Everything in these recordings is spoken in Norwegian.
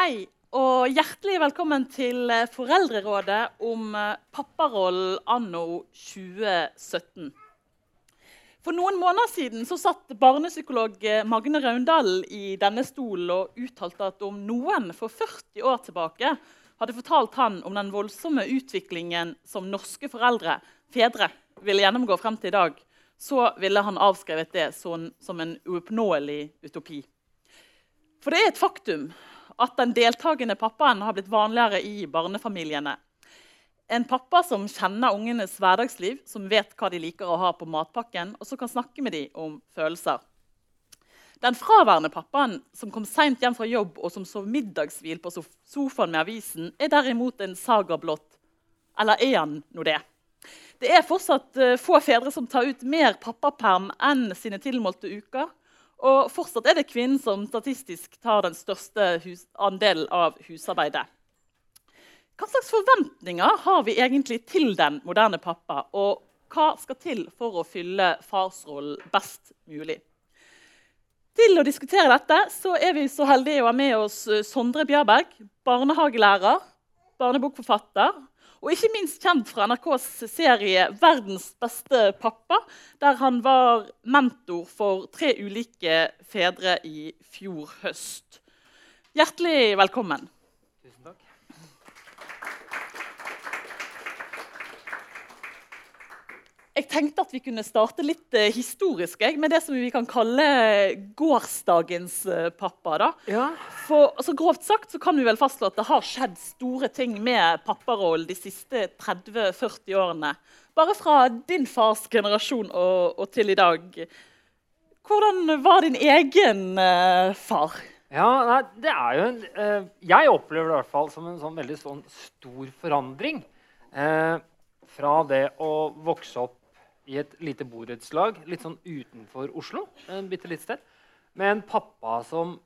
Hei, og hjertelig velkommen til eh, Foreldrerådet om eh, papparollen anno 2017. For noen måneder siden så satt barnepsykolog eh, Magne Raundalen i denne stolen og uttalte at om noen for 40 år tilbake hadde fortalt han om den voldsomme utviklingen som norske foreldre, fedre, ville gjennomgå frem til i dag, så ville han avskrevet det sånn, som en uoppnåelig utopi. For det er et faktum at den deltakende pappaen har blitt vanligere i barnefamiliene. En pappa som kjenner ungenes hverdagsliv, som vet hva de liker å ha på matpakken, og som kan snakke med dem om følelser. Den fraværende pappaen som kom seint hjem fra jobb og som sov middagshvil på sofaen med avisen, er derimot en saga blott. Eller er han nå det? Det er fortsatt uh, få fedre som tar ut mer pappaperm enn sine tilmålte uker. Og fortsatt er det kvinnen som statistisk tar den største andelen av husarbeidet. Hva slags forventninger har vi egentlig til den moderne pappa? Og hva skal til for å fylle farsrollen best mulig? Til å diskutere dette så er vi så heldige å ha med oss eh, Sondre Bjørberg, barnehagelærer, barnebokforfatter og ikke minst kjent fra NRKs serie 'Verdens beste pappa', der han var mentor for tre ulike fedre i fjor høst. Hjertelig velkommen. Jeg tenkte at vi kunne starte litt uh, historisk jeg, med det som vi kan kalle gårsdagens uh, pappa. da. Ja. For altså, Grovt sagt så kan vi vel fastslå at det har skjedd store ting med papparollen de siste 30-40 årene. Bare fra din fars generasjon og, og, til i dag. Hvordan var din egen uh, far? Ja, nei, det er jo en, Jeg opplever det i hvert fall som en sånn veldig sånn stor forandring. fra det å vokse opp i et lite borettslag litt sånn utenfor Oslo. en bitte litt sted, Med en pappa som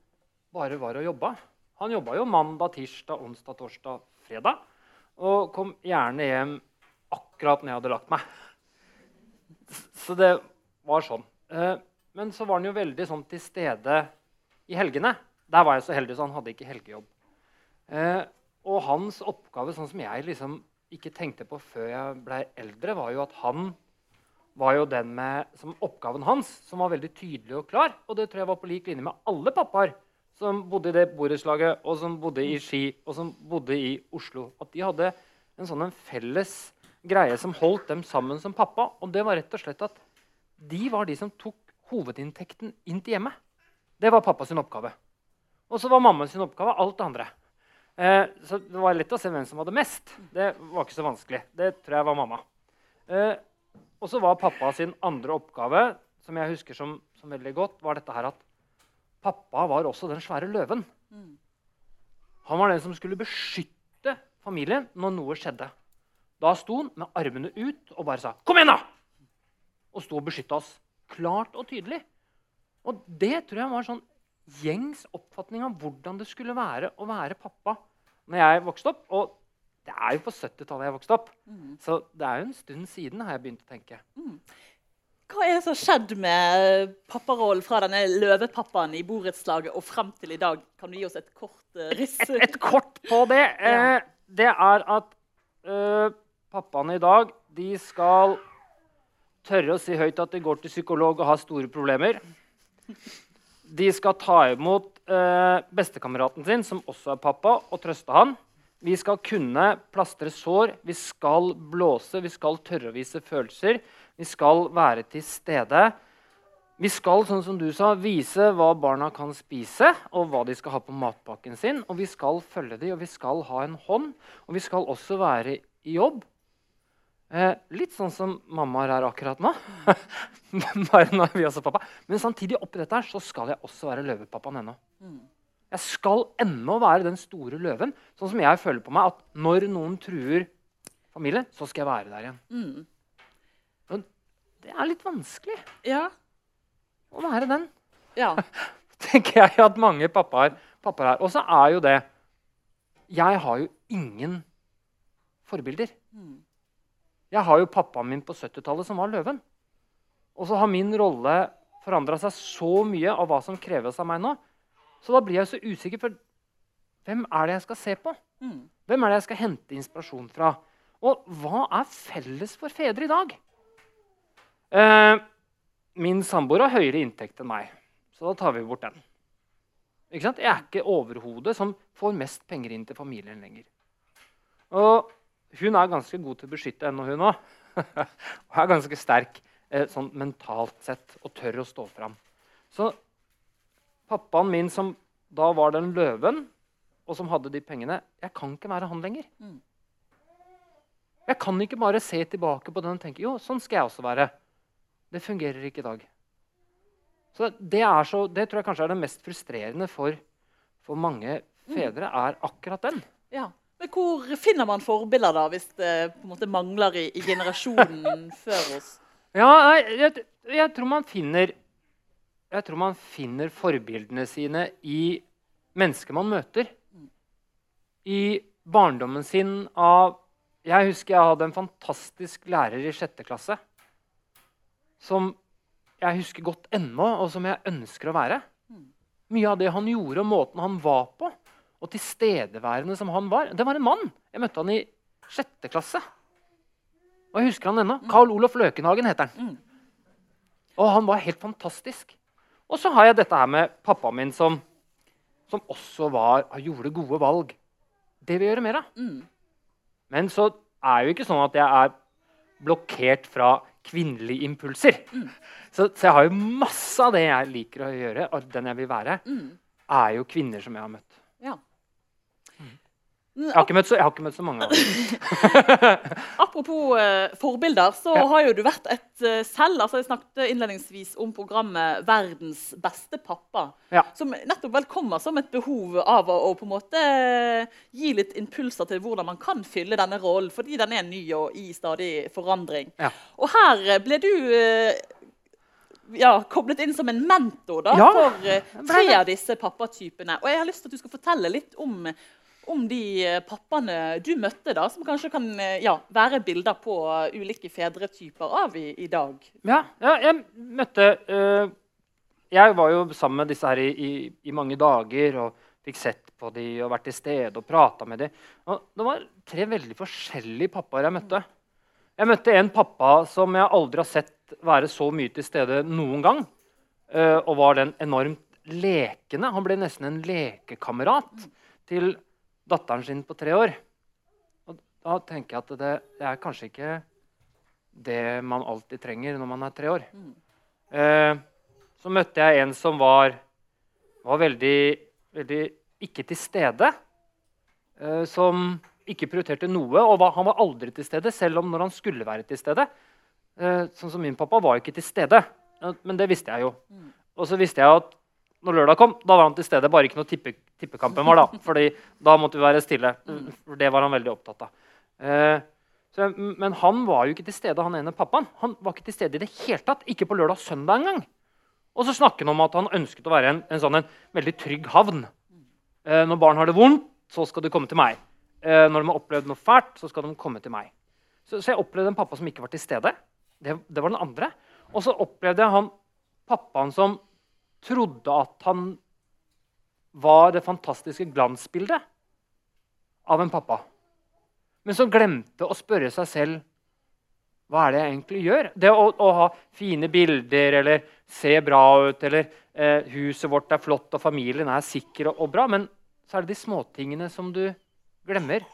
bare var og jobba. Han jobba jo mandag, tirsdag, onsdag, torsdag, fredag. Og kom gjerne hjem akkurat når jeg hadde lagt meg. Så det var sånn. Eh, men så var han jo veldig sånn til stede i helgene. Der var jeg så heldig, så han hadde ikke helgejobb. Eh, og hans oppgave, sånn som jeg liksom ikke tenkte på før jeg ble eldre, var jo at han var jo den med, som oppgaven hans, som var veldig tydelig og klar. Og det tror jeg var på lik linje med alle pappaer som bodde i det borettslaget, og som bodde i Ski og som bodde i Oslo. At de hadde en sånn en felles greie som holdt dem sammen som pappa. Og det var rett og slett at de var de som tok hovedinntekten inn til hjemmet. Det var pappas oppgave. Og så var mammas oppgave alt det andre. Eh, så det var lett å se hvem som hadde mest. Det var ikke så vanskelig. Det tror jeg var mamma. Eh, og så var pappa sin andre oppgave som jeg husker som, som, veldig godt, var dette her at pappa var også den svære løven. Mm. Han var den som skulle beskytte familien når noe skjedde. Da sto han med armene ut og bare sa 'Kom igjen, da!' Og sto og beskytta oss klart og tydelig. Og det tror jeg var sånn gjengs oppfatning av hvordan det skulle være å være pappa når jeg vokste opp. Og det er jo på 70-tallet jeg vokste opp. Mm. Så det er jo en stund siden har jeg begynt å tenke. Mm. Hva er det som har skjedd med papparollen fra denne løvepappaen i borettslaget og frem til i dag? Kan du gi oss et kort uh, riss? Et, et, kort på det. ja. eh, det er at uh, pappaene i dag de skal tørre å si høyt at de går til psykolog og har store problemer. De skal ta imot uh, bestekameraten sin, som også er pappa, og trøste han. Vi skal kunne plastre sår, vi skal blåse, vi skal tørre å vise følelser. Vi skal være til stede. Vi skal sånn som du sa, vise hva barna kan spise, og hva de skal ha på matpakken sin. Og vi skal følge dem, og vi skal ha en hånd. Og vi skal også være i jobb. Eh, litt sånn som mamma er akkurat nå. Bare nå vi også pappa. Men samtidig oppi dette her, så skal jeg også være løvepappaen ennå. Mm. Jeg skal ennå være den store løven. Sånn som jeg føler på meg at når noen truer familien, så skal jeg være der igjen. Mm. Men det er litt vanskelig ja. å være den. Ja. Tenker jeg at mange pappaer, pappaer er. Og så er jo det Jeg har jo ingen forbilder. Mm. Jeg har jo pappaen min på 70-tallet som var løven. Og så har min rolle forandra seg så mye av hva som kreves av meg nå. Så da blir jeg så usikker, for hvem er det jeg skal se på? Mm. Hvem er det jeg skal hente inspirasjon fra? Og hva er felles for fedre i dag? Eh, min samboer har høyere inntekt enn meg, så da tar vi bort den. Ikke sant? Jeg er ikke overhodet som får mest penger inn til familien lenger. Og hun er ganske god til å beskytte henne, hun òg. og er ganske sterk eh, sånn mentalt sett og tør å stå fram. Så pappaen min, som da var den løven, og som hadde de pengene Jeg kan ikke være han lenger. Mm. Jeg kan ikke bare se tilbake på den og tenke jo, sånn skal jeg også være. Det fungerer ikke i dag. Så det, er så, det tror jeg kanskje er det mest frustrerende for, for mange fedre, er akkurat den. Ja. Men hvor finner man forbilder, da, hvis det på en måte mangler i, i generasjonen før oss? Ja, jeg, jeg, jeg, tror man finner Jeg tror man finner forbildene sine i mennesker man møter. I barndommen sin av Jeg husker jeg hadde en fantastisk lærer i sjette klasse som jeg husker godt ennå, og som jeg ønsker å være. Mye av det han gjorde, og måten han var på, og tilstedeværende som han var Det var en mann. Jeg møtte han i sjette klasse. Og jeg husker han ennå. Carl Olof Løkenhagen heter han. Og han var helt fantastisk. Og så har jeg dette her med pappaen min, som, som også var, gjorde gode valg. Det vil jeg gjøre mer av. Mm. Men så er jo ikke sånn at jeg er blokkert fra kvinnelige impulser. Så, så, jeg har jo masse av det jeg liker å gjøre, og den jeg vil være, Mm. er jo kvinner som jeg har møtt. Jeg har så, jeg har ikke møtt så mange av dem. Apropos uh, forbilder, så Ja. har jo du vært et uh, selv altså Jeg snakket innledningsvis om programmet 'Verdens beste pappa'. Ja. Som nettopp vel kommer som et behov av å, å på en måte eh, gi litt impulser til hvordan man kan fylle denne rollen, fordi den er ny og i stadig forandring. Ja. Og her ble du uh, ja, koblet inn som en mentor da, for tre av disse pappatypene. Og jeg har lyst til at du skal fortelle litt om, om de eh, pappaene du møtte, da, som kanskje kan eh, ja, være bilder på eh, ulike fedretyper av i, i dag. Ja, ja jeg møtte øh, Jeg var jo sammen med disse her i, i, i mange dager og fikk sett på de og vært til stede og prata med de. Og det var tre veldig forskjellige pappaer jeg møtte. Jeg møtte en pappa som jeg aldri har sett være så mye til stede noen gang. øh, og var den enormt lekende. Han ble nesten en lekekamerat til datteren sin på tre år. Og da tenker jeg at det, det er kanskje ikke det man alltid trenger når man er tre år. Eh, så møtte jeg en som var, var veldig, veldig ikke til stede. Eh, som ikke prioriterte noe, og var, han var aldri til stede, selv om når han skulle være til stede. Eh, sånn som min pappa var ikke til stede, men det visste jeg jo. Og så visste jeg at når lørdag kom, da var han til stede. Bare ikke når tippe, tippekampen var, da. fordi da måtte vi være stille. For det var han veldig opptatt av. Eh, så, men han var jo ikke til stede, han ene pappaen. Han var ikke til stede i det hele tatt. Ikke på lørdag og søndag engang. Og så snakker han om at han ønsket å være en, en, sånn, en veldig trygg havn. Eh, når barn har det vondt, så skal de komme til meg. Eh, når de har opplevd noe fælt, så skal de komme til meg. Så, så jeg opplevde en pappa som ikke var til stede. Det, det var den andre. Og så opplevde jeg han pappaen som trodde at han var det fantastiske glansbildet av en pappa. Men som glemte å spørre seg selv hva er det jeg egentlig gjør? Det å, å ha fine bilder eller se bra ut, eller eh, huset vårt er flott og familien er sikker og, og bra, men så er det de småtingene som du glemmer.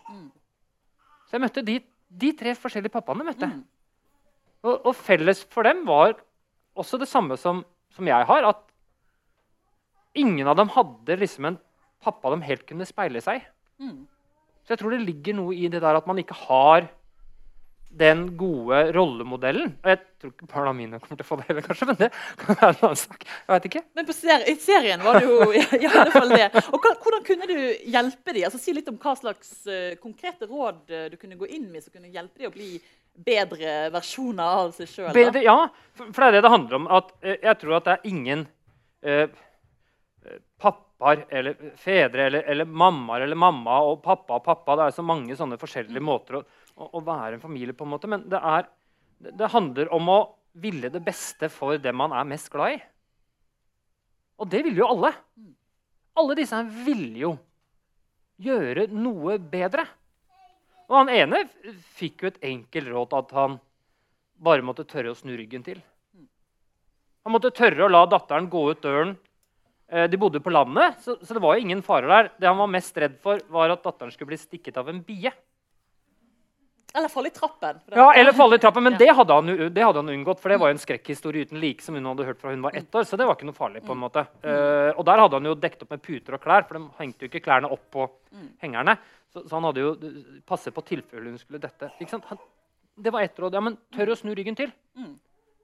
Så jeg møtte de, de tre forskjellige pappaene. møtte jeg. Og, og felles for dem var også det samme som, som jeg har, at ingen av dem hadde liksom en pappa de helt kunne speile seg. Mm. Så jeg tror det ligger noe i det der at man ikke har den gode rollemodellen. Og jeg tror ikke barna mine kommer til å få det heller, kanskje, men det kan være en annen sak. Jeg vet ikke. Men på ser i serien var det jo ja, i alle fall det. Og hvordan kunne du hjelpe dem? Altså, si litt om hva slags uh, konkrete råd eh, du kunne gå inn med som kunne hjelpe dem å bli bedre versjoner av seg sjøl. Ja, for, for det er det det handler om. At, uh, jeg tror at det er ingen eh, pappaer eller fedre eller, eller mammaer eller mamma og pappa og pappa. Det er så mange sånne forskjellige måter å, å, å være en familie på. en måte, Men det, er, det, handler om å ville det beste for det man er mest glad i. Og det ville jo alle. Alle disse her ville jo gjøre noe bedre. Og han ene fikk jo et enkelt råd at han bare måtte tørre å snu ryggen til. Han måtte tørre å la datteren gå ut døren. Eh, De bodde på landet, så, så det var jo ingen farer der. Det han var mest redd for, var at datteren skulle bli stikket av en bie. Eller falle i trappen. Ja, Eller falle i trappen, men Ja. det, hadde han, det hadde han unngått. For det var jo en skrekkhistorie uten like som hun hadde hørt fra hun var ett år. Så det var ikke noe farlig. på en måte. Eh, og der hadde han jo dekket opp med puter og klær, for de hengte jo ikke klærne opp på hengerne. Så, så han hadde jo eh, passet på tilfelle hun skulle dette. Han, det var ett råd. Ja, men tør å snu ryggen til. Mm.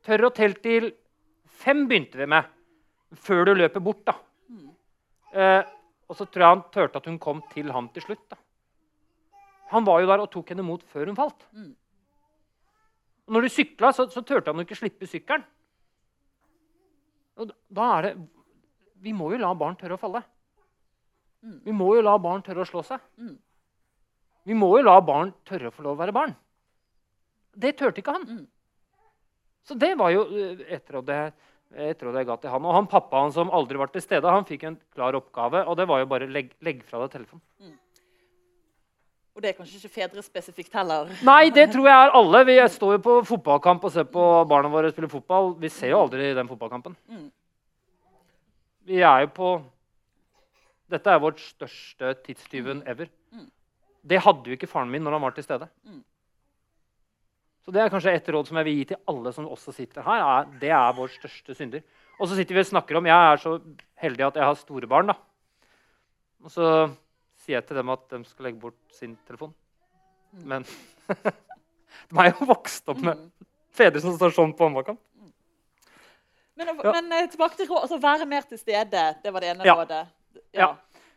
Tør å telle til fem begynte vi med. Før du løper bort, da. Eh, og så tror jeg han turte at hun kom til han til slutt. da. Han var jo der og tok henne imot før hun falt. Mm. Og når de sykla, så, så turte han jo ikke slippe sykkelen. Og da- er det Vi må jo la barn tørre å falle. Mm. Vi må jo la barn tørre å slå seg. Mm. Vi må jo la barn tørre å få lov å være barn. Det turte ikke han. Så det var jo eh, et råd jeg, et at jeg ga til han. Og han pappaen som aldri var til stede, han fikk en klar oppgave. Og det var jo bare legg, legg fra deg telefonen. Og det er kanskje ikke fedrespesifikt heller. Nei, det tror jeg er alle. Vi står jo på fotballkamp og ser på barna våre spille fotball. Vi ser jo aldri den fotballkampen. Mm. Vi er jo på Dette er vårt største tidstyven ever. Mm. Det hadde jo ikke faren min når han var til stede. Mm. Så det er kanskje et råd som jeg vil gi til alle som også sitter her. Er, det er vår største synder. Og så sitter vi og snakker om Jeg er så heldig at jeg har store barn. da. Og så sier jeg til dem at de skal legge bort sin telefon. Men de er jo vokst opp med fedre som står sånn på håndbaken. Men, Ja. men eh, tilbake til råd, altså være mer til stede. Det var det ene Ja. rådet. Ja.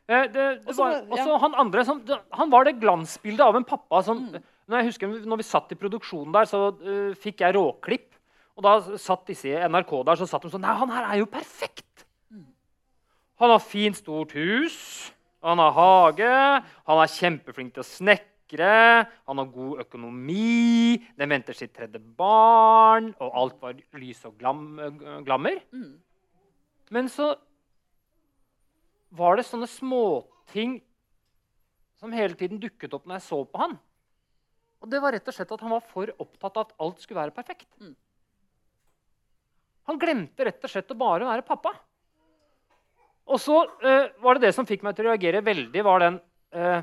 ja. Det, det Også- var, også han andre som, han var det glansbildet av en pappa som Mm. Når jeg husker når vi satt i produksjonen der, så uh, fikk jeg råklipp. Og da satt disse i NRK der, så satt de sånn Nei, han her er jo perfekt! Han har fint, stort hus. Han har hage. Han er kjempeflink til å snekre. Han har god økonomi. Den venter sitt tredje barn. Og alt var lys og glam, glammer. Mm. Men så var det sånne småting som hele tiden dukket opp når jeg så på han. Og det var rett og slett at han var for opptatt av at alt skulle være perfekt. Mm. Han glemte rett og slett å bare være pappa. Og så uh, var det det som fikk meg til å reagere veldig, var den uh,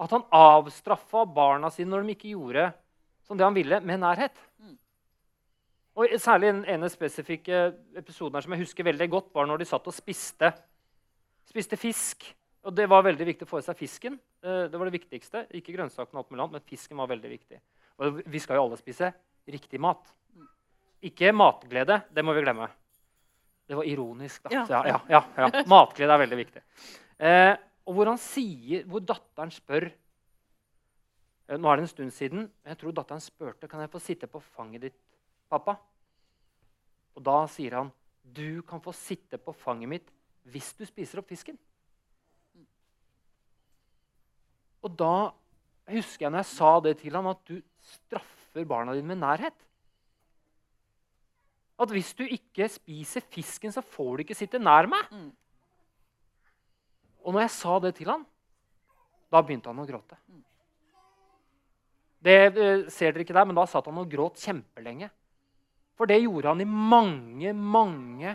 at han avstraffa barna sine når de ikke gjorde som det han ville, med nærhet. Mm. Og særlig den ene spesifikke episoden her som jeg husker veldig godt, var når de satt og spiste, spiste fisk. Og det var veldig viktig å få i seg fisken. Eh, Det var det viktigste. Ikke grønnsakene, alt mulig annet, men fisken var veldig viktig. Og vi skal jo alle spise riktig mat. Ikke matglede. Det må vi glemme. Det var ironisk. da. Ja. Ja, ja, ja. Matglede er veldig viktig. Eh, og hvor han sier, hvor datteren spør eh, Nå er det en stund siden. Jeg tror datteren spurte kan jeg få sitte på fanget ditt, pappa. Og da sier han du kan få sitte på fanget mitt hvis du spiser opp fisken. Og da husker jeg når jeg sa det til ham, at du straffer barna dine med nærhet. At hvis du ikke spiser fisken, så får du ikke sitte nær meg. Mm. Og når jeg sa det til han, da begynte han å gråte. Det eh, ser dere ikke der, men da satt han og gråt kjempelenge. For det gjorde han i mange, mange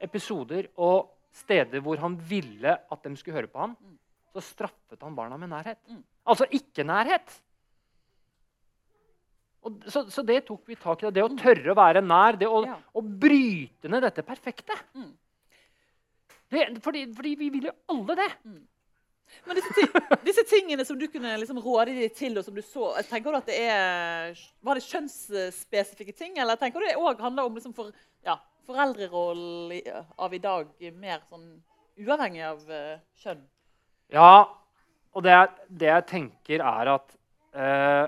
episoder og steder hvor han ville at de skulle høre på ham. Så straffet han barna med nærhet. Mm. Altså ikke-nærhet. Og Så, så det tok vi tak i. Det å tørre å være nær, det å, Ja. å bryte ned dette perfekte. Mm. Det, fordi, fordi vi vil jo alle det. Men disse, disse tingene som du kunne liksom råde dem til, og som du så, tenker du at det er Var det kjønnsspesifikke ting, eller tenker du det òg handler om liksom for, ja, foreldrerollen av i dag, mer sånn uavhengig av eh, kjønn? Ja, og det, det jeg tenker, er at eh,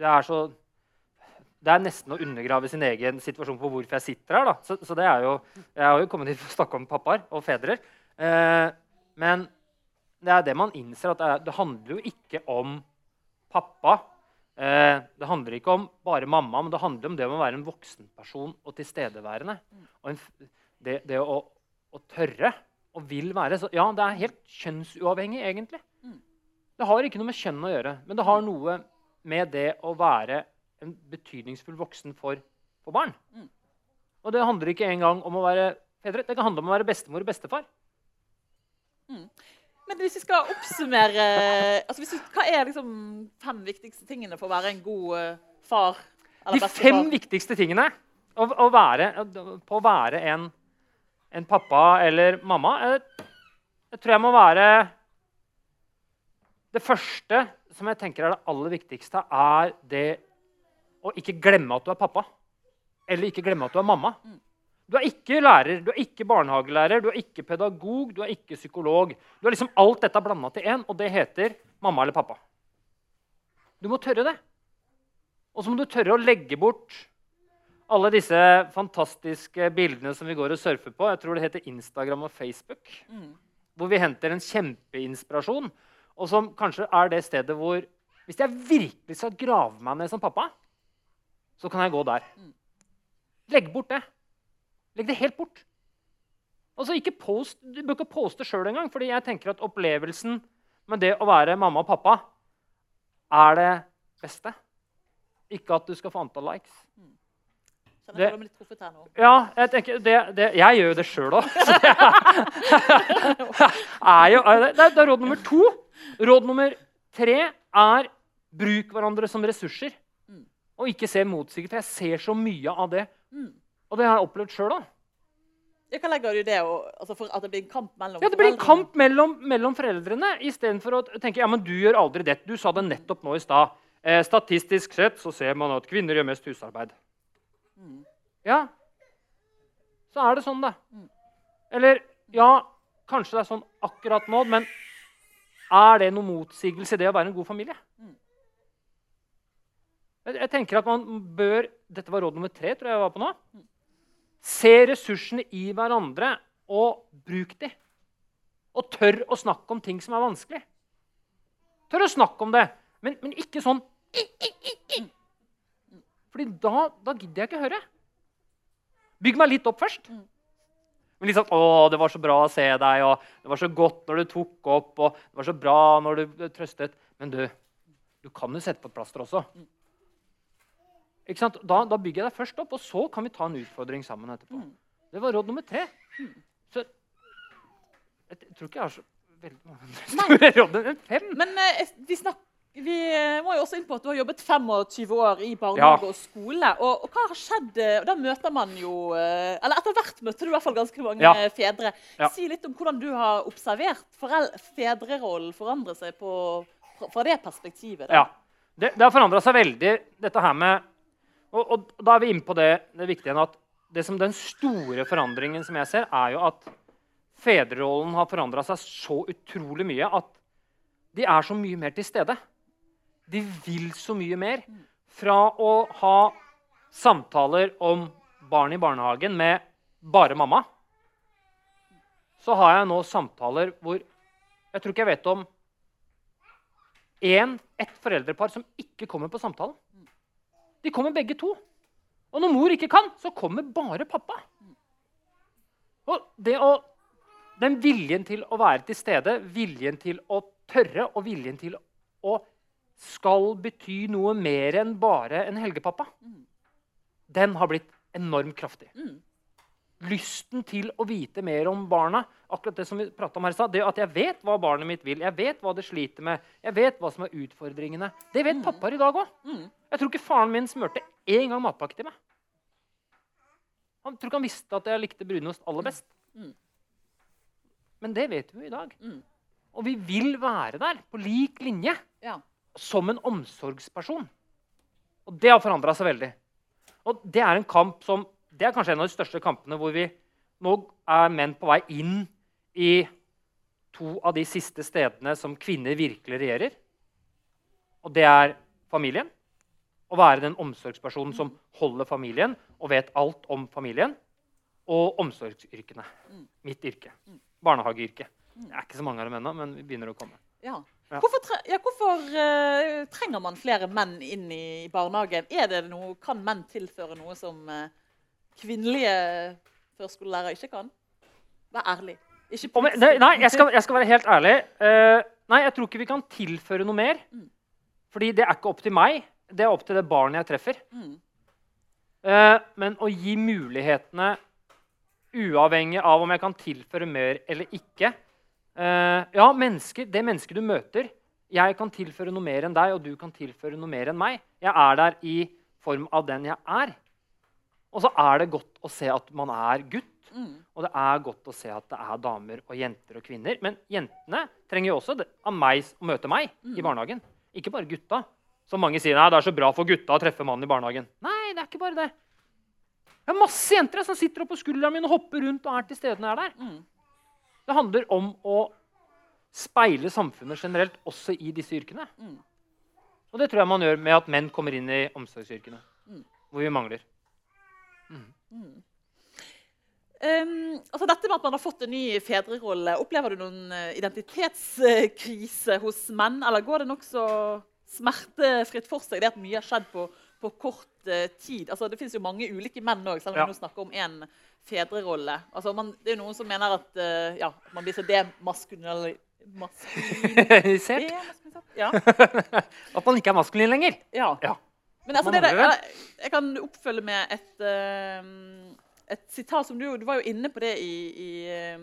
det er så Det er nesten å undergrave sin egen situasjon på hvorfor jeg sitter her. da. Så, så det er jo, Jeg har jo kommet hit for å snakke om pappaer og fedre. Eh, men det er det man innser, at det, er, det handler jo ikke om pappa. Eh, det handler ikke om bare mamma, men det handler om det å være en voksenperson og tilstedeværende. Og en, det, det å, å tørre og vil være. Så ja, det er helt kjønnsuavhengig, egentlig. Det har ikke noe med kjønn å gjøre, men det har noe med det å være en betydningsfull voksen for, for barn. Og det handler ikke engang om å være fedre. Det kan handle om å være bestemor og bestefar. Men hvis vi skal oppsummere altså hvis du, Hva er liksom fem viktigste tingene for å være en god eh, far? eller De fem viktigste tingene å, å være, på å være en, en pappa eller mamma jeg, jeg tror jeg må være Det første som jeg tenker er det aller viktigste, er det å ikke glemme at du er pappa. Eller ikke glemme at du er mamma. Du er ikke lærer, du er ikke barnehagelærer, du er ikke pedagog, du er ikke psykolog. Du er liksom alt dette blanda til én, og det heter mamma eller pappa. Du må tørre det. Og så må du tørre å legge bort alle disse fantastiske bildene som vi går og surfer på. Jeg tror det heter Instagram og Facebook. Hvor vi henter en kjempeinspirasjon. Og som kanskje er det stedet hvor Hvis jeg virkelig skal grave meg ned som pappa, så kan jeg gå der. Legg bort det. Legg det helt bort. Altså, ikke post, Du bør ikke poste sjøl engang, fordi jeg tenker at opplevelsen med det å være mamma og pappa er det beste. Ikke at du skal få antall likes. Det- jeg føler meg litt truffet her nå. Ja, jeg tenker, det, det, jeg gjør jo det sjøl òg. det, det er- råd nummer to. Råd nummer tre er bruk hverandre som ressurser. Og ikke se motsigelser. For jeg ser så mye av det. Og det har jeg opplevd sjøl òg. Hva legger du i det? Og, altså for at det blir en kamp mellom Ja, det blir en kamp mellom, mellom foreldrene istedenfor å tenke ja, men du gjør aldri det. Du sa det nettopp nå i stad. Eh, statistisk sett så ser man at kvinner gjør mest husarbeid. Ja, så er det sånn, da. Eller ja, kanskje det er sånn akkurat nå, men er det noen motsigelse i det å være en god familie? Jeg, jeg tenker at man bør Dette var råd nummer tre, tror jeg jeg var på nå. Se ressursene i hverandre og bruk de. Og tør å snakke om ting som er vanskelig. Tør å snakke om det, men, men ikke sånn Fordi da, da gidder jeg ikke høre. Bygg meg litt opp først. Men litt sånn 'Å, det var så bra å se deg', og 'det var så godt når du tok opp', og 'det var så bra når du trøstet'. Men du, du kan jo sette på et plaster også. Ikke sant? Da, da bygger jeg deg først opp, og så kan vi ta en utfordring sammen etterpå. Det var råd nummer tre. Så jeg, tror ikke jeg har så veldig mange store råd. Men fem. Men eh, vi, snak, vi eh, må jo også inn på at du har jobbet 25 år i barnehage Ja. og skole. Og, og hva har skjedd? eh, og Da møter man jo eh, Eller etter hvert møter du i hvert fall ganske mange Ja. eh, fedre. Ja. Si litt om hvordan du har observert fedrerollen forandre seg på, fra det perspektivet. da. Ja. Det, det har forandra seg veldig, dette her med og, og da er vi inne på det, det viktige at det som den store forandringen som jeg ser, er jo at fedrerollen har forandra seg så utrolig mye at de er så mye mer til stede. De vil så mye mer. Fra å ha samtaler om barn i barnehagen med bare mamma, så har jeg nå samtaler hvor jeg tror ikke jeg vet om en, ett foreldrepar som ikke kommer på samtalen. De kommer begge to. Og når mor ikke kan, så kommer bare pappa. Og å, den viljen til å være til stede, viljen til å tørre og viljen til å skal bety noe mer enn bare en helgepappa, den har blitt enormt kraftig. Lysten til å vite mer om barna. akkurat det som vi om her det At jeg vet hva barnet mitt vil, jeg vet hva det sliter med, jeg vet hva som er utfordringene. Det vet pappaer i dag òg. Jeg tror ikke faren min smurte én gang matpakke til meg. Han tror ikke han visste at jeg likte brunost aller best. Men det vet vi jo i dag. Og vi vil være der på lik linje Ja. Som en omsorgsperson. Og det har forandra seg veldig. Og det er en kamp som Det er kanskje en av de største kampene hvor vi nå er menn på vei inn i to av de siste stedene som kvinner virkelig regjerer. Og det er familien. Å være den omsorgspersonen som holder familien og vet alt om familien. Og omsorgsyrkene. Mitt yrke. Barnehageyrket. Det er ikke så mange av dem ennå, men vi begynner å komme. Ja. Ja. Hvorfor, tre ja, hvorfor uh, trenger man flere menn inn i barnehagen? Er det noe, kan menn tilføre noe som uh, kvinnelige førskolelærere ikke kan? Vær ærlig. Ikke jeg, nei, nei jeg, skal, jeg skal være helt ærlig. Uh, nei, jeg tror ikke vi kan tilføre noe mer. Mm. Fordi det er ikke opp til meg. Det er opp til det barnet jeg treffer. Mm. Men å gi mulighetene uavhengig av om jeg kan tilføre mer eller ikke eh, Ja, mennesker, det mennesket du møter Jeg kan tilføre noe mer enn deg, og du kan tilføre noe mer enn meg. Jeg er der i form av den jeg er. Og så er det godt å se at man er gutt. Mm. Og det er godt å se at det er damer og jenter og kvinner. Men jentene trenger jo også det, av meg å møte meg i barnehagen. Ikke bare gutta. Som mange sier nei, det er så bra for gutta å treffe mannen i barnehagen. Nei, det er ikke bare det. Det er masse jenter som sitter oppå skulderen min og hopper rundt og er til stede når jeg er der. Mm. Det handler om å speile samfunnet generelt også i disse yrkene. Mm. Og det tror jeg man gjør med at menn kommer inn i omsorgsyrkene, Mm. hvor vi mangler. Um, altså dette med at man har fått en ny fedrerolle, Opplever du noen eh, identitetskrise hos menn? Eller går det nokså smertefritt for seg, det at mye har skjedd på, på kort uh, tid? Altså, det finnes jo mange ulike menn òg, selv om Ja. vi nå snakker om én fedrerolle. Altså, man, det er jo noen som mener at uh, ja, man blir så demaskulinal... Maskulin... Ja. At man ikke er maskulin lenger. ja. Ja. Men altså, det, jeg, jeg kan oppfølge med et, uh, et sitat som du, du var jo inne på det i, i, eh,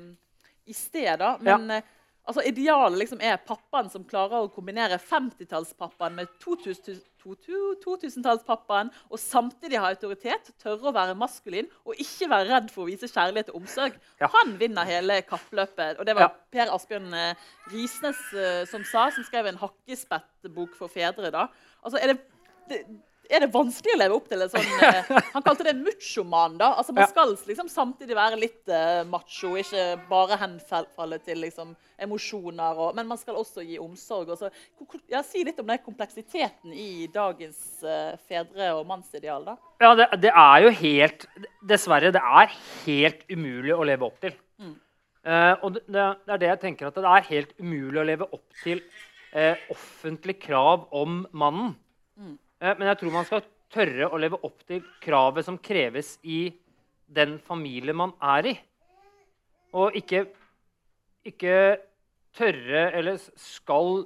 i sted. da. Men ja. altså, idealet liksom er pappaen som klarer å kombinere 50-tallspappaen med 2000 2000-tallspappaen og samtidig ha autoritet, tørre å være maskulin og ikke være redd for å vise kjærlighet og omsorg. Ja. Han vinner hele kappløpet. Og det var Ja. Per Asbjørn eh, Risnes eh, som sa, som skrev en hakkespettbok for fedre. da. Altså, er det, det er det vanskelig å leve opp til en sånn eh, Han kalte det muchoman. da. Altså, Man skal liksom samtidig være litt eh, macho, ikke bare henfalle til liksom, emosjoner. Og, men man skal også gi omsorg. Og så, ja, si litt om den kompleksiteten i dagens eh, fedre- og mannsideal. da. Ja, det, det er jo helt Dessverre, det er helt umulig å leve opp til. Mm. Eh, og det, det er det jeg tenker at det er helt umulig å leve opp til eh, offentlig krav om mannen. Mm. Eh, men jeg tror man skal tørre å leve opp til kravet som kreves i den familie man er i. Og ikke, ikke tørre eller skal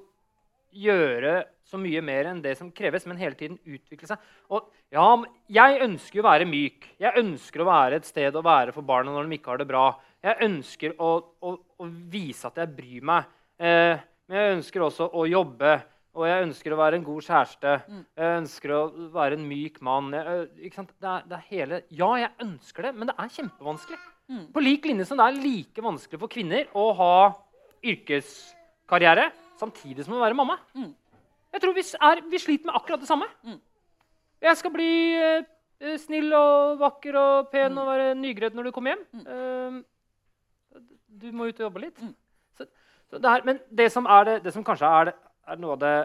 gjøre så mye mer enn det som kreves, men hele tiden utvikle seg. Og ja, jeg ønsker jo å være myk. Jeg ønsker å være et sted å være for barna når de ikke har det bra. Jeg ønsker å, å, å vise at jeg bryr meg. Eh, men jeg ønsker også å jobbe. Og jeg ønsker å være en god kjæreste. Jeg ønsker å være en myk mann. Jeg? Det, er, det er hele Ja, jeg ønsker det, men det er kjempevanskelig. Mm. På lik linje som det er like vanskelig for kvinner å ha yrkeskarriere samtidig som å være mamma. Mm. Jeg tror vi, er, vi sliter med akkurat det samme. Mm. Jeg skal bli eh, snill og vakker og pen og være nygredd når du kommer hjem. Uh, du må ut og jobbe litt. Mm. Så, så det her, men det som, er det, det som kanskje er, det, er noe av det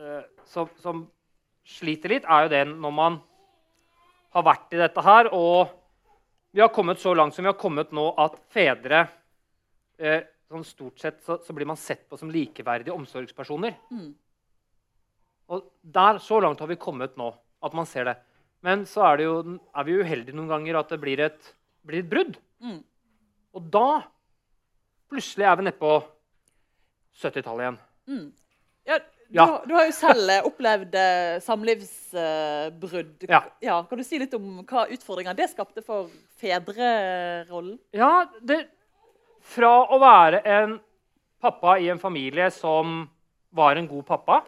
eh, som, som sliter litt, er jo det når man har vært i dette her, og vi har kommet så langt som vi har kommet nå at fedre eh, sånn Stort sett så, så blir man sett på som likeverdige omsorgspersoner. Mm. Og der, Så langt har vi kommet nå, at man ser det. Men så er, det jo, er vi uheldige noen ganger at det blir et, blir et brudd. Mm. Og da plutselig er vi nede på 70-tallet igjen. Mm. Ja, du, har- du har jo selv eh, opplevd eh, samlivsbrudd. Ja. Kan du si litt om hva utfordringer det skapte for fedrerollen? Ja, det, Fra å være en pappa i en familie som var en god pappa,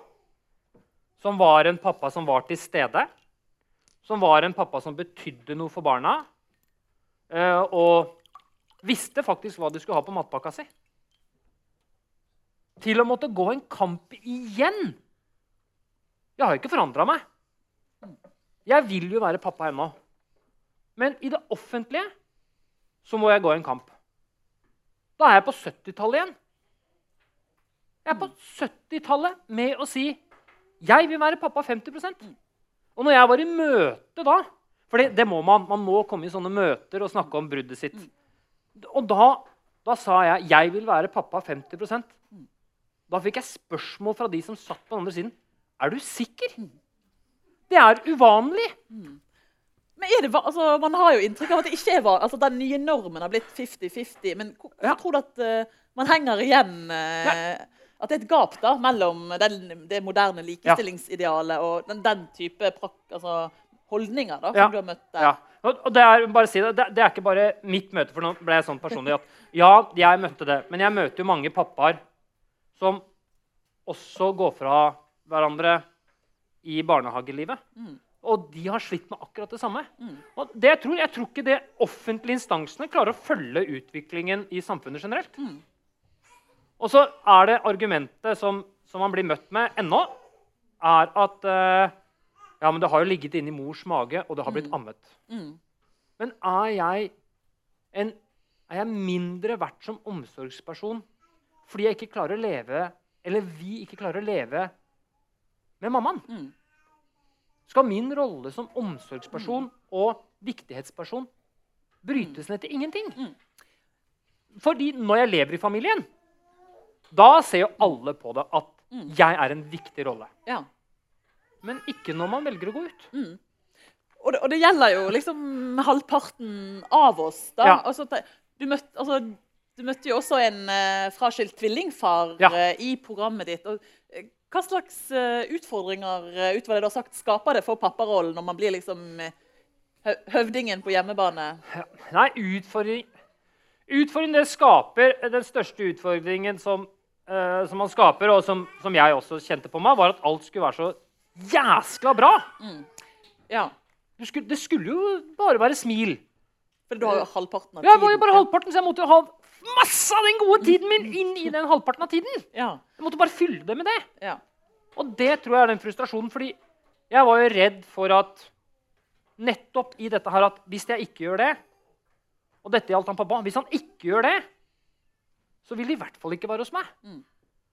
som var en pappa som var til stede, som var en pappa som betydde noe for barna, eh, og visste faktisk hva de skulle ha på matpakka si, til å måtte gå en kamp igjen. Jeg har ikke forandra meg. Jeg vil jo være pappa ennå. Men i det offentlige så må jeg gå en kamp. Da er jeg på 70-tallet igjen. Jeg er på 70-tallet med å si jeg vil være pappa 50% Og når jeg var i møte da For det, det må man. Man må komme i sånne møter og snakke om bruddet sitt. Og da, da sa jeg jeg vil være pappa 50 Da fikk jeg spørsmål fra de som satt på den andre siden. Er du sikker? Det er uvanlig. Men er det, altså, Man har jo inntrykk av at det ikke er vanlig. Altså, den nye normen har blitt 50-50. Men hvor- Ja. tror du at uh, man henger igjen uh, At det er et gap da, mellom den, det moderne likestillingsidealet og den, den type prak, altså, holdninger da, som Ja. du har møtt der? Ja. Og, det, er, bare si det, det er ikke bare mitt møte, for nå ble jeg sånn personlig at ja, jeg møtte det. Men jeg møter jo mange pappaer som også går fra hverandre i barnehagelivet. Mm. Og de har slitt med akkurat det samme. Mm. Og det jeg, tror, jeg tror ikke det offentlige instansene klarer å følge utviklingen i samfunnet generelt. Mm. Og så er det argumentet som, som man blir møtt med ennå, er at uh, ja, men det har jo ligget inni mors mage, og det har blitt ammet. Mm. Men er jeg, en, er jeg mindre verdt som omsorgsperson fordi jeg ikke klarer å leve Eller vi ikke klarer å leve med mammaen? Mm. Skal min rolle som omsorgsperson og viktighetsperson brytes ned til ingenting? Mm. Fordi når jeg lever i familien, da ser jo alle på det at Mm. jeg er en viktig rolle. Ja. Men ikke når man velger å gå ut. Mm. Og, det, og det gjelder jo liksom halvparten av oss. da. Ja. Altså, du, møtte, altså, du møtte jo også en uh, fraskilt tvillingfar Ja. uh, i programmet ditt. Og, uh, hva slags utfordringer uh, utover det du har sagt, skaper det for papparollen når man blir liksom høvdingen på hjemmebane? Ja. Nei, utfordring Utfordringen det skaper Den største utfordringen som, som man skaper, og som, som jeg også kjente på meg, var at alt skulle være så jæskla bra. Ja, Det skulle, det skulle jo bare være smil. For du har jo halvparten av tiden. Ja, Jeg var jo bare halvparten, så jeg måtte jo ha masse av den gode tiden min inn i den halvparten av tiden. Ja, Jeg måtte bare fylle det med det. ja. Og det tror jeg er den frustrasjonen, fordi jeg var jo redd for at nettopp i dette her at hvis jeg ikke gjør det, og dette gjaldt han pappa, hvis han ikke gjør det, så vil de i hvert fall ikke være hos meg. Mm.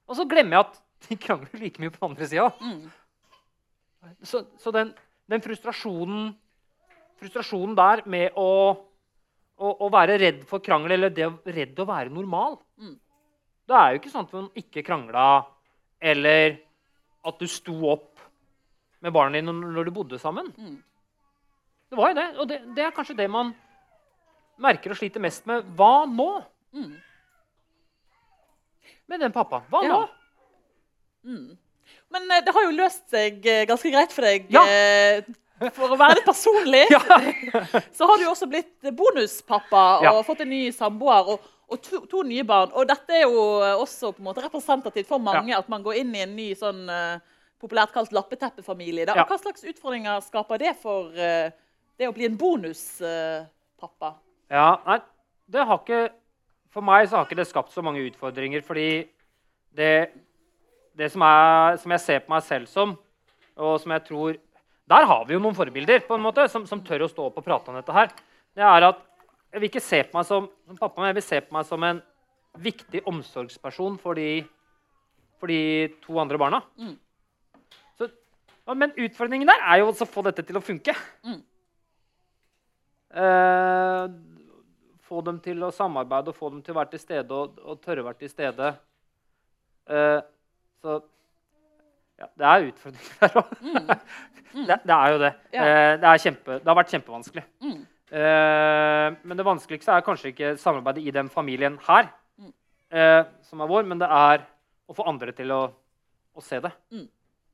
Og så glemmer jeg at de krangler like mye på den andre sida. Mm. Så, så den, den frustrasjonen, frustrasjonen der med å, å, å være redd for krangel, eller det, å- redd å være normal Mm. Det er jo ikke sånn at man ikke krangla, eller at du sto opp med barna dine når du bodde sammen. Mm. Det var jo det. Og det, det er kanskje det man merker og sliter mest med. Hva nå? Mm. Med den pappa. Hva Ja. nå? Mm. Men eh, det har jo løst seg eh, ganske greit for deg. Ja. For å være litt personlig, Ja. så har du også blitt bonuspappa og Ja. fått en ny samboer og, og to, to nye barn. Og dette er jo også på en måte representativt for mange, at man går inn i en ny sånn eh, populært kalt lappeteppefamilie. Ja. Hva slags utfordringer skaper det for eh, det å bli en bonuspappa? Ja, nei, det har ikke For meg så har ikke det skapt så mange utfordringer, fordi det, det som, er, som jeg ser på meg selv som, og som jeg tror Der har vi jo noen forbilder på en måte, som, som tør å stå opp og prate om dette her. Det er at Jeg vil ikke se på meg som, som pappa, men jeg vil se på meg som en viktig omsorgsperson for de, for de to andre barna. Mm. Så, ja, men utfordringen der er jo å få dette til å funke. Mm. Eh, få dem til å samarbeide og få dem til å være til stede og, og tørre å være til stede. Eh, så ja, det er utfordringer der òg. det, det er jo det. Mm. Ja. Eh, det, kjempe, det har vært kjempevanskelig. Mm. Eh, men det vanskeligste er kanskje ikke samarbeidet i den familien her, Mm. eh, som er vår, men det er å få andre til å, å se det. Mm.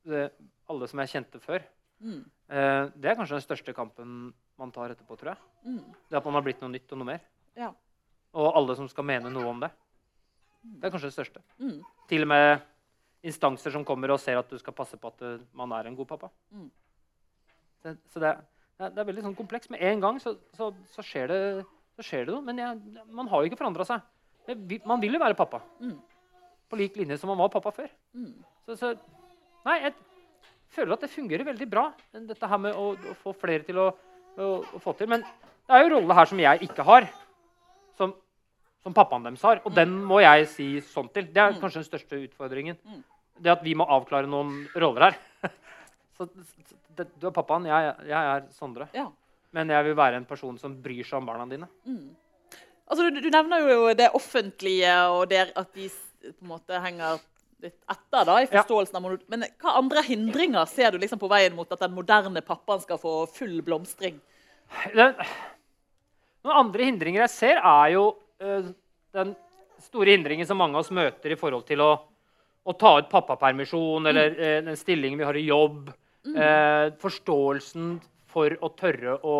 det. Alle som jeg kjente før. Mm. Eh, det er kanskje den største kampen man tar etterpå, tror jeg. Mm. Det at man har blitt noe nytt og noe mer. Ja. Og alle som skal mene noe om det. Det er kanskje det største. Mm. Til og med instanser som kommer og ser at du skal passe på at man er en god pappa. Mm. Så, så det, det er- veldig sånn komplekst. Med en gang så, så, så, skjer, det, så skjer det noe. Men jeg, man har jo ikke forandra seg. Man vil jo være pappa. Mm. På lik linje som man var pappa før. Mm. Så, så Nei, jeg føler at det fungerer veldig bra, dette her med å, å få flere til å, å, å få til. Men det er jo rolle her som jeg ikke har, som, som pappaen deres har. Og den må jeg si sånn til. Det er Mm. kanskje den største utfordringen. Det at vi må avklare noen roller her. Så, det, du er pappaen, jeg, jeg er Sondre. Ja. Men jeg vil være en person som bryr seg om barna dine. Mm. Altså, du, du nevner jo det offentlige og der at de på en måte henger litt etter da, i Ja. forståelsen av mono- Men hva andre hindringer ser du liksom på veien mot at den moderne pappaen skal få full blomstring? Den, noen andre hindringer jeg ser, er jo eh, den store hindringen som mange av oss møter i forhold til å, å ta ut pappapermisjon eller eh, den stillingen vi har i jobb. Eh, forståelsen for å tørre å,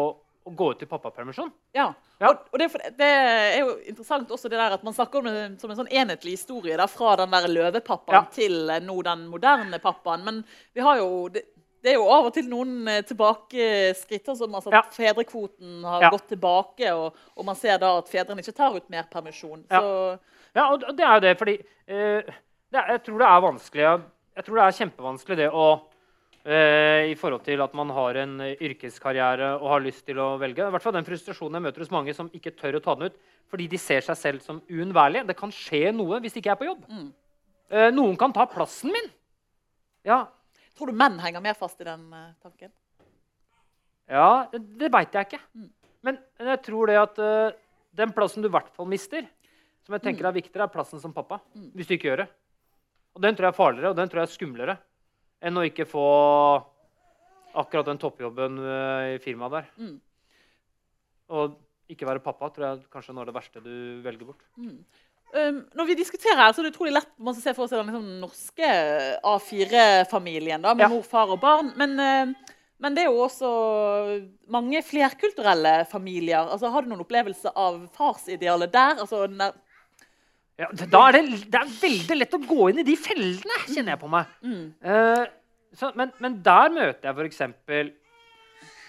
å gå ut i pappapermisjon. Ja. Ja. Og, og det, det er jo interessant også det der at man snakker om det som en sånn enhetlig historie. Da, fra den der løvepappaen Ja. til eh, nå den moderne pappaen. Men vi har jo det, det er jo av og til noen eh, tilbakeskritt. Som altså at Ja. fedrekvoten har Ja. gått tilbake, og, og man ser da at fedrene ikke tar ut mer permisjon. Ja. Så Ja, og det er jo det, fordi eh, er, jeg tror det er vanskelig Jeg tror det er kjempevanskelig det å eh, I forhold til at man har en eh, yrkeskarriere og har lyst til å velge. I hvert fall den frustrasjonen jeg møter hos mange som ikke tør å ta den ut fordi de ser seg selv som uunnværlige. Det kan skje noe hvis ikke jeg er på jobb. Mm. Eh, noen kan ta plassen min. Ja, tror du menn henger mer fast i den tanken? ja det veit jeg ikke. Mm. Men jeg tror det at den plassen du i hvert fall mister, som jeg tenker er viktigere, er plassen som pappa. Mm. Hvis du ikke gjør det. Og den tror jeg er farligere og den tror jeg er skumlere enn å ikke få akkurat den toppjobben eh, i firmaet der. Mm. Og ikke være pappa tror jeg kanskje er noe av det verste du velger bort. Um, når vi diskuterer her, så er det utrolig lett man se for seg den liksom, norske A4-familien med Ja. mor, far og barn. Men, uh, men det er jo også mange flerkulturelle familier. Altså, har du noen opplevelse av farsidealet der? Altså, Ja, da er det, det er veldig lett å gå inn i de fellene, kjenner jeg på meg. Mm. Uh, så, men, men der møter jeg f.eks.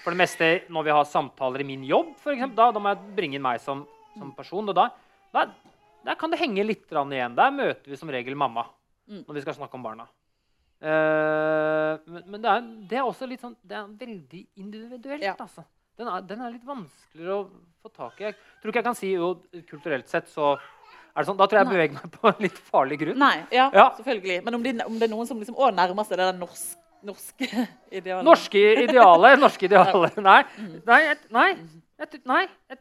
For det meste når vi har samtaler i min jobb, for eksempel, da, da må jeg bringe inn meg som, som person. Og da, da, der kan det henge litt igjen. Der møter vi som regel mamma Mm. når vi skal snakke om barna. Uh, men men det, er, det er også litt sånn Det er veldig individuelt, Ja. altså. Den er, den er litt vanskeligere å få tak i. Jeg tror ikke jeg kan si jo, kulturelt sett så sånn. Da tror jeg jeg beveger meg på en litt farlig grunn. Nei, ja, Ja. selvfølgelig. Men om det, om det er noen som liksom, å, nærmer seg det der norske norske idealet Norske idealet. Norske idealet. Nei. Nei. Jeg, nei, nei, jeg,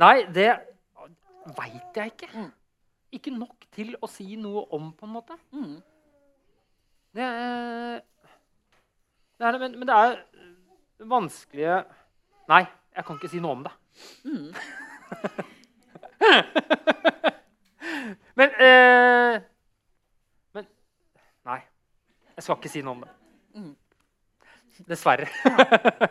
nei, det veit jeg ikke. Mm. Ikke nok til å si noe om, på en måte. Mm. Det er, det er men, men det er vanskelige Nei, jeg kan ikke si noe om det. Mm. men eh, Men Nei. Jeg skal ikke si noe om det. Mm. Dessverre.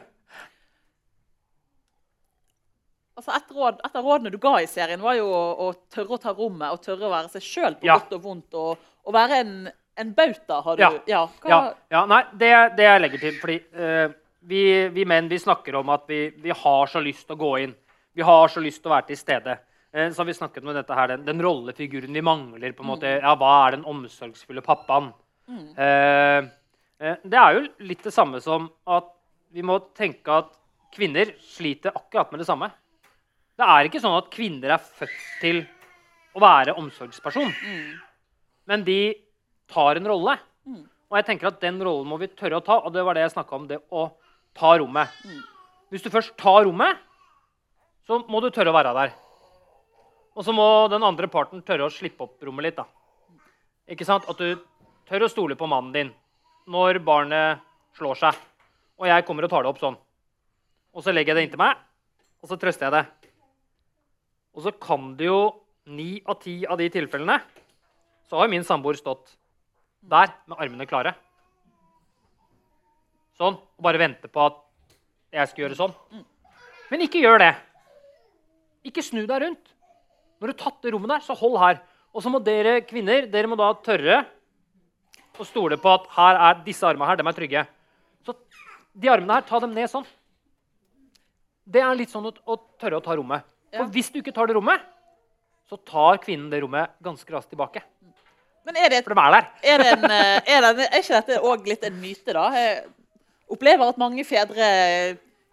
Altså et, råd, et av rådene du ga i serien, var jo å, å tørre å ta rommet og tørre å være seg sjøl på Ja. godt og vondt. Og, og være en, en bauta, har du Ja. ja hva, Ja, nei, det, det jeg legger til, fordi eh, vi, vi menn vi snakker om at vi, vi har så lyst til å gå inn. Vi har så lyst til å være til stede. Eh, så har vi snakket med dette her, den, den rollefiguren vi mangler. på en måte. Ja, Hva er den omsorgsfulle pappaen? Mm. eh, det er jo litt det samme som at vi må tenke at kvinner sliter akkurat med det samme. Det er ikke sånn at kvinner er født til å være omsorgsperson. Men de tar en rolle. Og jeg tenker at den rollen må vi tørre å ta. Og det var det jeg snakka om, det å ta rommet. Hvis du først tar rommet, så må du tørre å være der. Og så må den andre parten tørre å slippe opp rommet litt. da. Ikke sant? At du tør å stole på mannen din når barnet slår seg. Og jeg kommer og tar det opp sånn. Og så legger jeg det inntil meg, og så trøster jeg det. Og så kan det jo ni av ti av de tilfellene så har min samboer stått der med armene klare. Sånn. Og bare vente på at jeg skal gjøre sånn. Men ikke gjør det. Ikke snu deg rundt. Når du har tatt det rommet der, så hold her. Og så må dere kvinner dere må da tørre å stole på at her er disse armene her, de er trygge. Så de armene her, ta dem ned sånn. Det er litt sånn å, å tørre å ta rommet. For Ja. hvis du ikke tar det rommet, så tar kvinnen det rommet ganske raskt tilbake. Men er det, For de er der. er, det en, eh, er, det, er ikke dette òg litt en myte, da? Jeg opplever at mange fedre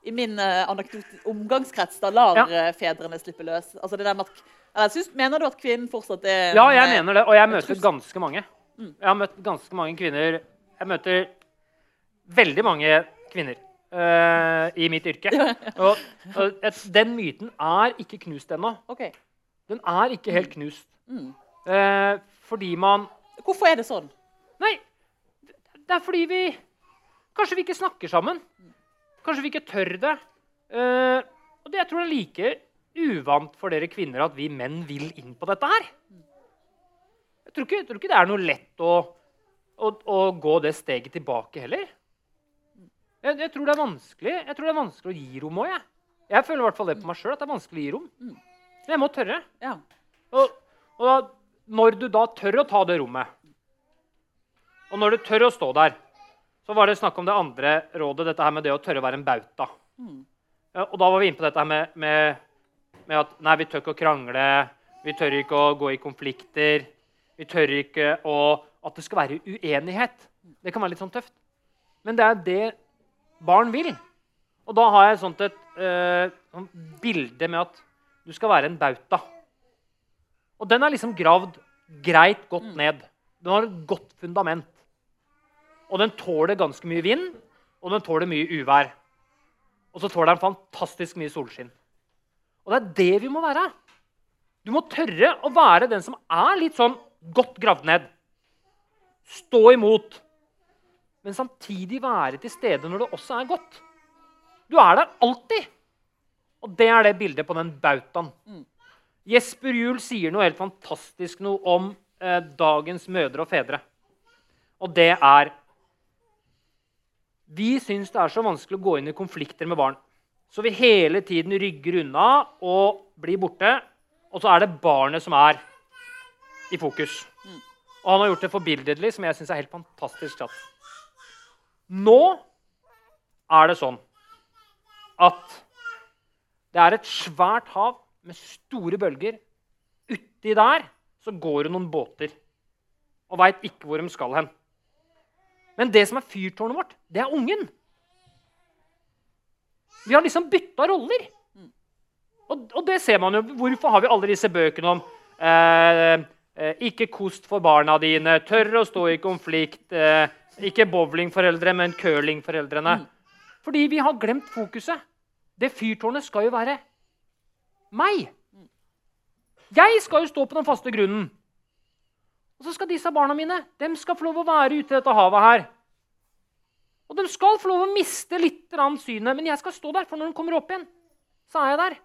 i min eh, anekdote- omgangskrets da lar Ja. eh, fedrene slippe løs. Altså det der med at, synes, mener du at kvinnen fortsatt er Ja, jeg en, mener det. Og jeg møter ganske mange. Jeg har møtt ganske mange kvinner. Jeg møter veldig mange kvinner uh, i mitt yrke. Og, og et, den myten er ikke knust ennå. Okay. Den er ikke helt knust. Mm. Uh, fordi man Hvorfor er det sånn? Nei, det er fordi vi Kanskje vi ikke snakker sammen. Kanskje vi ikke tør det. Uh, og det, jeg tror jeg er like uvant for dere kvinner at vi menn vil inn på dette her. Jeg tror ikke, jeg tror ikke det er noe lett å, å, å gå det steget tilbake heller. Jeg, jeg, tror det er vanskelig Jeg tror det er vanskelig å gi rom òg. Jeg. jeg føler i hvert fall det på meg sjøl, at det er vanskelig å gi rom. Men jeg må tørre. Ja. Og, og da, når du da tør å ta det rommet, og når du tør å stå der Så var det snakk om det andre rådet, dette her med det å tørre å være en bauta. Ja, og da var vi inne på dette her med, med, med at nei, vi tør ikke å krangle, vi tør ikke å gå i konflikter. Vi tør ikke å At det skal være uenighet. Det kan være litt sånn tøft. Men det er det barn vil. Og da har jeg sånt et uh, sånt bilde med at du skal være en bauta. Og den er liksom gravd greit godt ned. Den har et godt fundament. Og den tåler ganske mye vind, og den tåler mye uvær. Og så tåler den fantastisk mye solskinn. Og det er det vi må være. Du må tørre å være den som er litt sånn godt gravd ned. Stå imot. Men samtidig være til stede når det også er godt. Du er der alltid. Og det er det bildet på den bautaen. Jesper Juel sier noe helt fantastisk noe om eh, dagens mødre og fedre. Og det er Vi syns det er så vanskelig å gå inn i konflikter med barn. Så vi hele tiden rygger unna og blir borte. Og så er det barnet som er i fokus. Og han har gjort det forbilledlig, som jeg syns er helt fantastisk satt. Nå er det sånn at det er et svært hav med store bølger. Uti der så går det noen båter og veit ikke hvor de skal hen. Men det som er fyrtårnet vårt, det er ungen. Vi har liksom bytta roller. Og, og, det ser man jo. Hvorfor har vi alle disse bøkene om eh, eh, ikke kost for barna dine, tør å stå i konflikt, eh, ikke bowlingforeldre, men curlingforeldrene? Fordi vi har glemt fokuset. Det fyrtårnet skal jo være meg. Jeg skal jo stå på den faste grunnen. Og så skal disse barna mine de skal få lov å være ute i dette havet her. Og de skal få lov å miste litt synet, men jeg skal stå der. For når de kommer opp igjen, så er jeg der.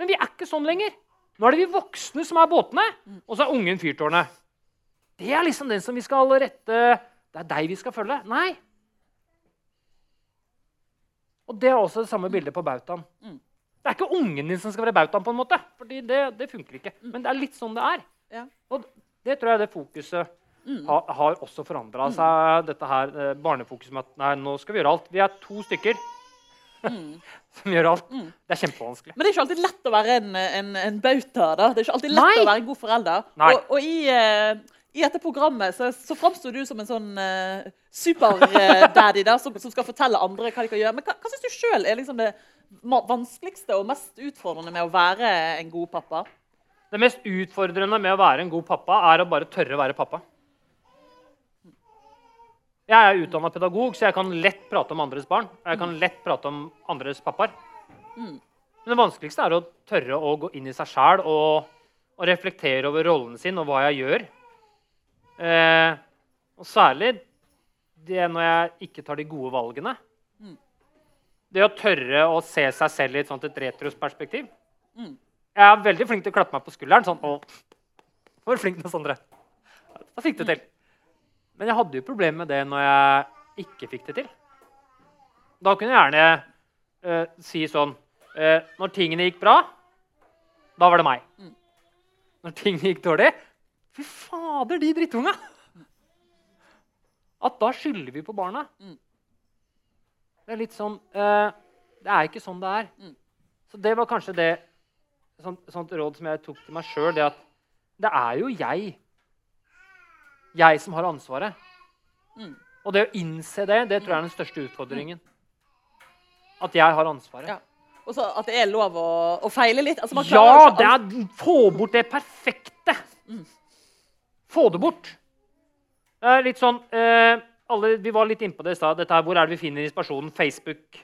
Men vi er ikke sånn lenger. Nå er det vi voksne som er båtene, og så er ungen fyrtårnet. Det er liksom den som vi skal rette Det er deg vi skal følge. Nei. Og det er også det samme bildet på bautaen. Det er ikke ungen din som skal være bautaen, på en måte, fordi det, det funker ikke. Men det er litt sånn det er. Og det tror jeg er det fokuset ha, har også forandra seg. Dette her, eh, barnefokuset med at nei, nå skal vi gjøre alt. Vi er to stykker som gjør alt. Det er kjempevanskelig. Men det er ikke alltid lett å være en, en, en bauta. da. Det er ikke alltid lett Nei. å være en god forelder. Nei. Og, og i, eh, i dette programmet så, så framsto du som en sånn uh, superdaddy der, som, som skal fortelle andre hva de kan gjøre. Men hva, hva syns du sjøl er liksom det vanskeligste og mest utfordrende med å være en god pappa? Det mest utfordrende med å være en god pappa er å bare tørre å være pappa. Jeg er utdanna pedagog, så jeg kan lett prate om andres barn. Jeg kan lett prate om andres pappaer. Men det vanskeligste er å tørre å gå inn i seg sjæl og, og reflektere over rollen sin og hva jeg gjør. Eh, og særlig det når jeg ikke tar de gode valgene. Det å tørre å se seg selv i et sånt et retrosperspektiv. Jeg er veldig flink til å klappe meg på skulderen. sånn, å, var flink med Sondre. Da fikk du til. Men jeg hadde jo problemer med det når jeg ikke fikk det til. Da kunne jeg gjerne eh, si sånn eh, Når tingene gikk bra, da var det meg. Når tingene gikk dårlig Fy fader, de drittunga! At da skylder vi på barna. Det er litt sånn eh, Det er ikke sånn det er. Så det var kanskje det sånt, sånt råd som jeg tok til meg sjøl. Det at det er jo jeg jeg som har ansvaret. Og det å innse det, det tror jeg er den største utfordringen. At jeg har ansvaret. Ja. Og så at det er lov å, å feile litt. Altså, man Ja, det er, få bort det perfekte. Få det bort. Det er litt sånn eh, alle, Vi var litt innpå det i stad. Hvor er det vi finner inspirasjonen? Facebook.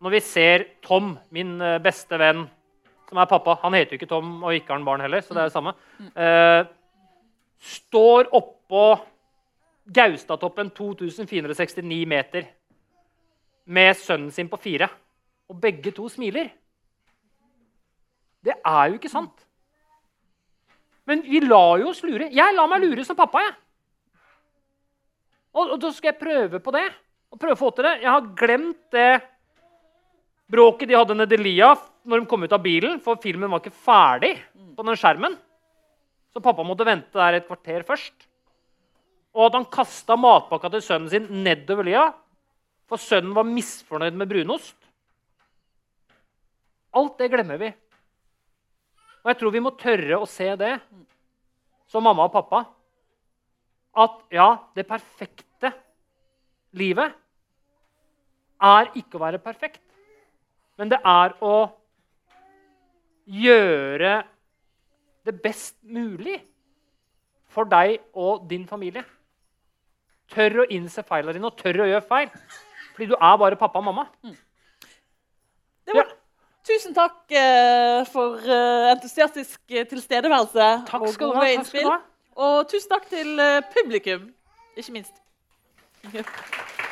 Når vi ser Tom, min eh, beste venn, som er pappa Han heter jo ikke Tom, og ikke har han barn heller, så det er det samme. Eh, står oppå Gaustatoppen 2469 meter med sønnen sin på fire og begge to smiler. Det er jo ikke sant. Men vi lar jo oss lure. Jeg lar meg lure som pappa. jeg. Og, og da skal jeg prøve på det. Og prøve å få til det. Jeg har glemt det bråket de hadde nede i lia når de kom ut av bilen, for filmen var ikke ferdig på den skjermen. Så pappa måtte vente der et kvarter først. Og at han kasta matpakka til sønnen sin nedover lia, for sønnen var misfornøyd med brunost. Alt det glemmer vi. Og jeg tror vi må tørre å se det som mamma og pappa. At ja, det perfekte livet er ikke å være perfekt. Men det er å gjøre det best mulig for deg og din familie. Tør å innse feilene dine og tør å gjøre feil. Fordi du er bare pappa og mamma. Det var, Tusen takk eh, for eh, entusiastisk tilstedeværelse Takk skal du gode ha. Innspill. Og tusen takk til eh, publikum, ikke minst.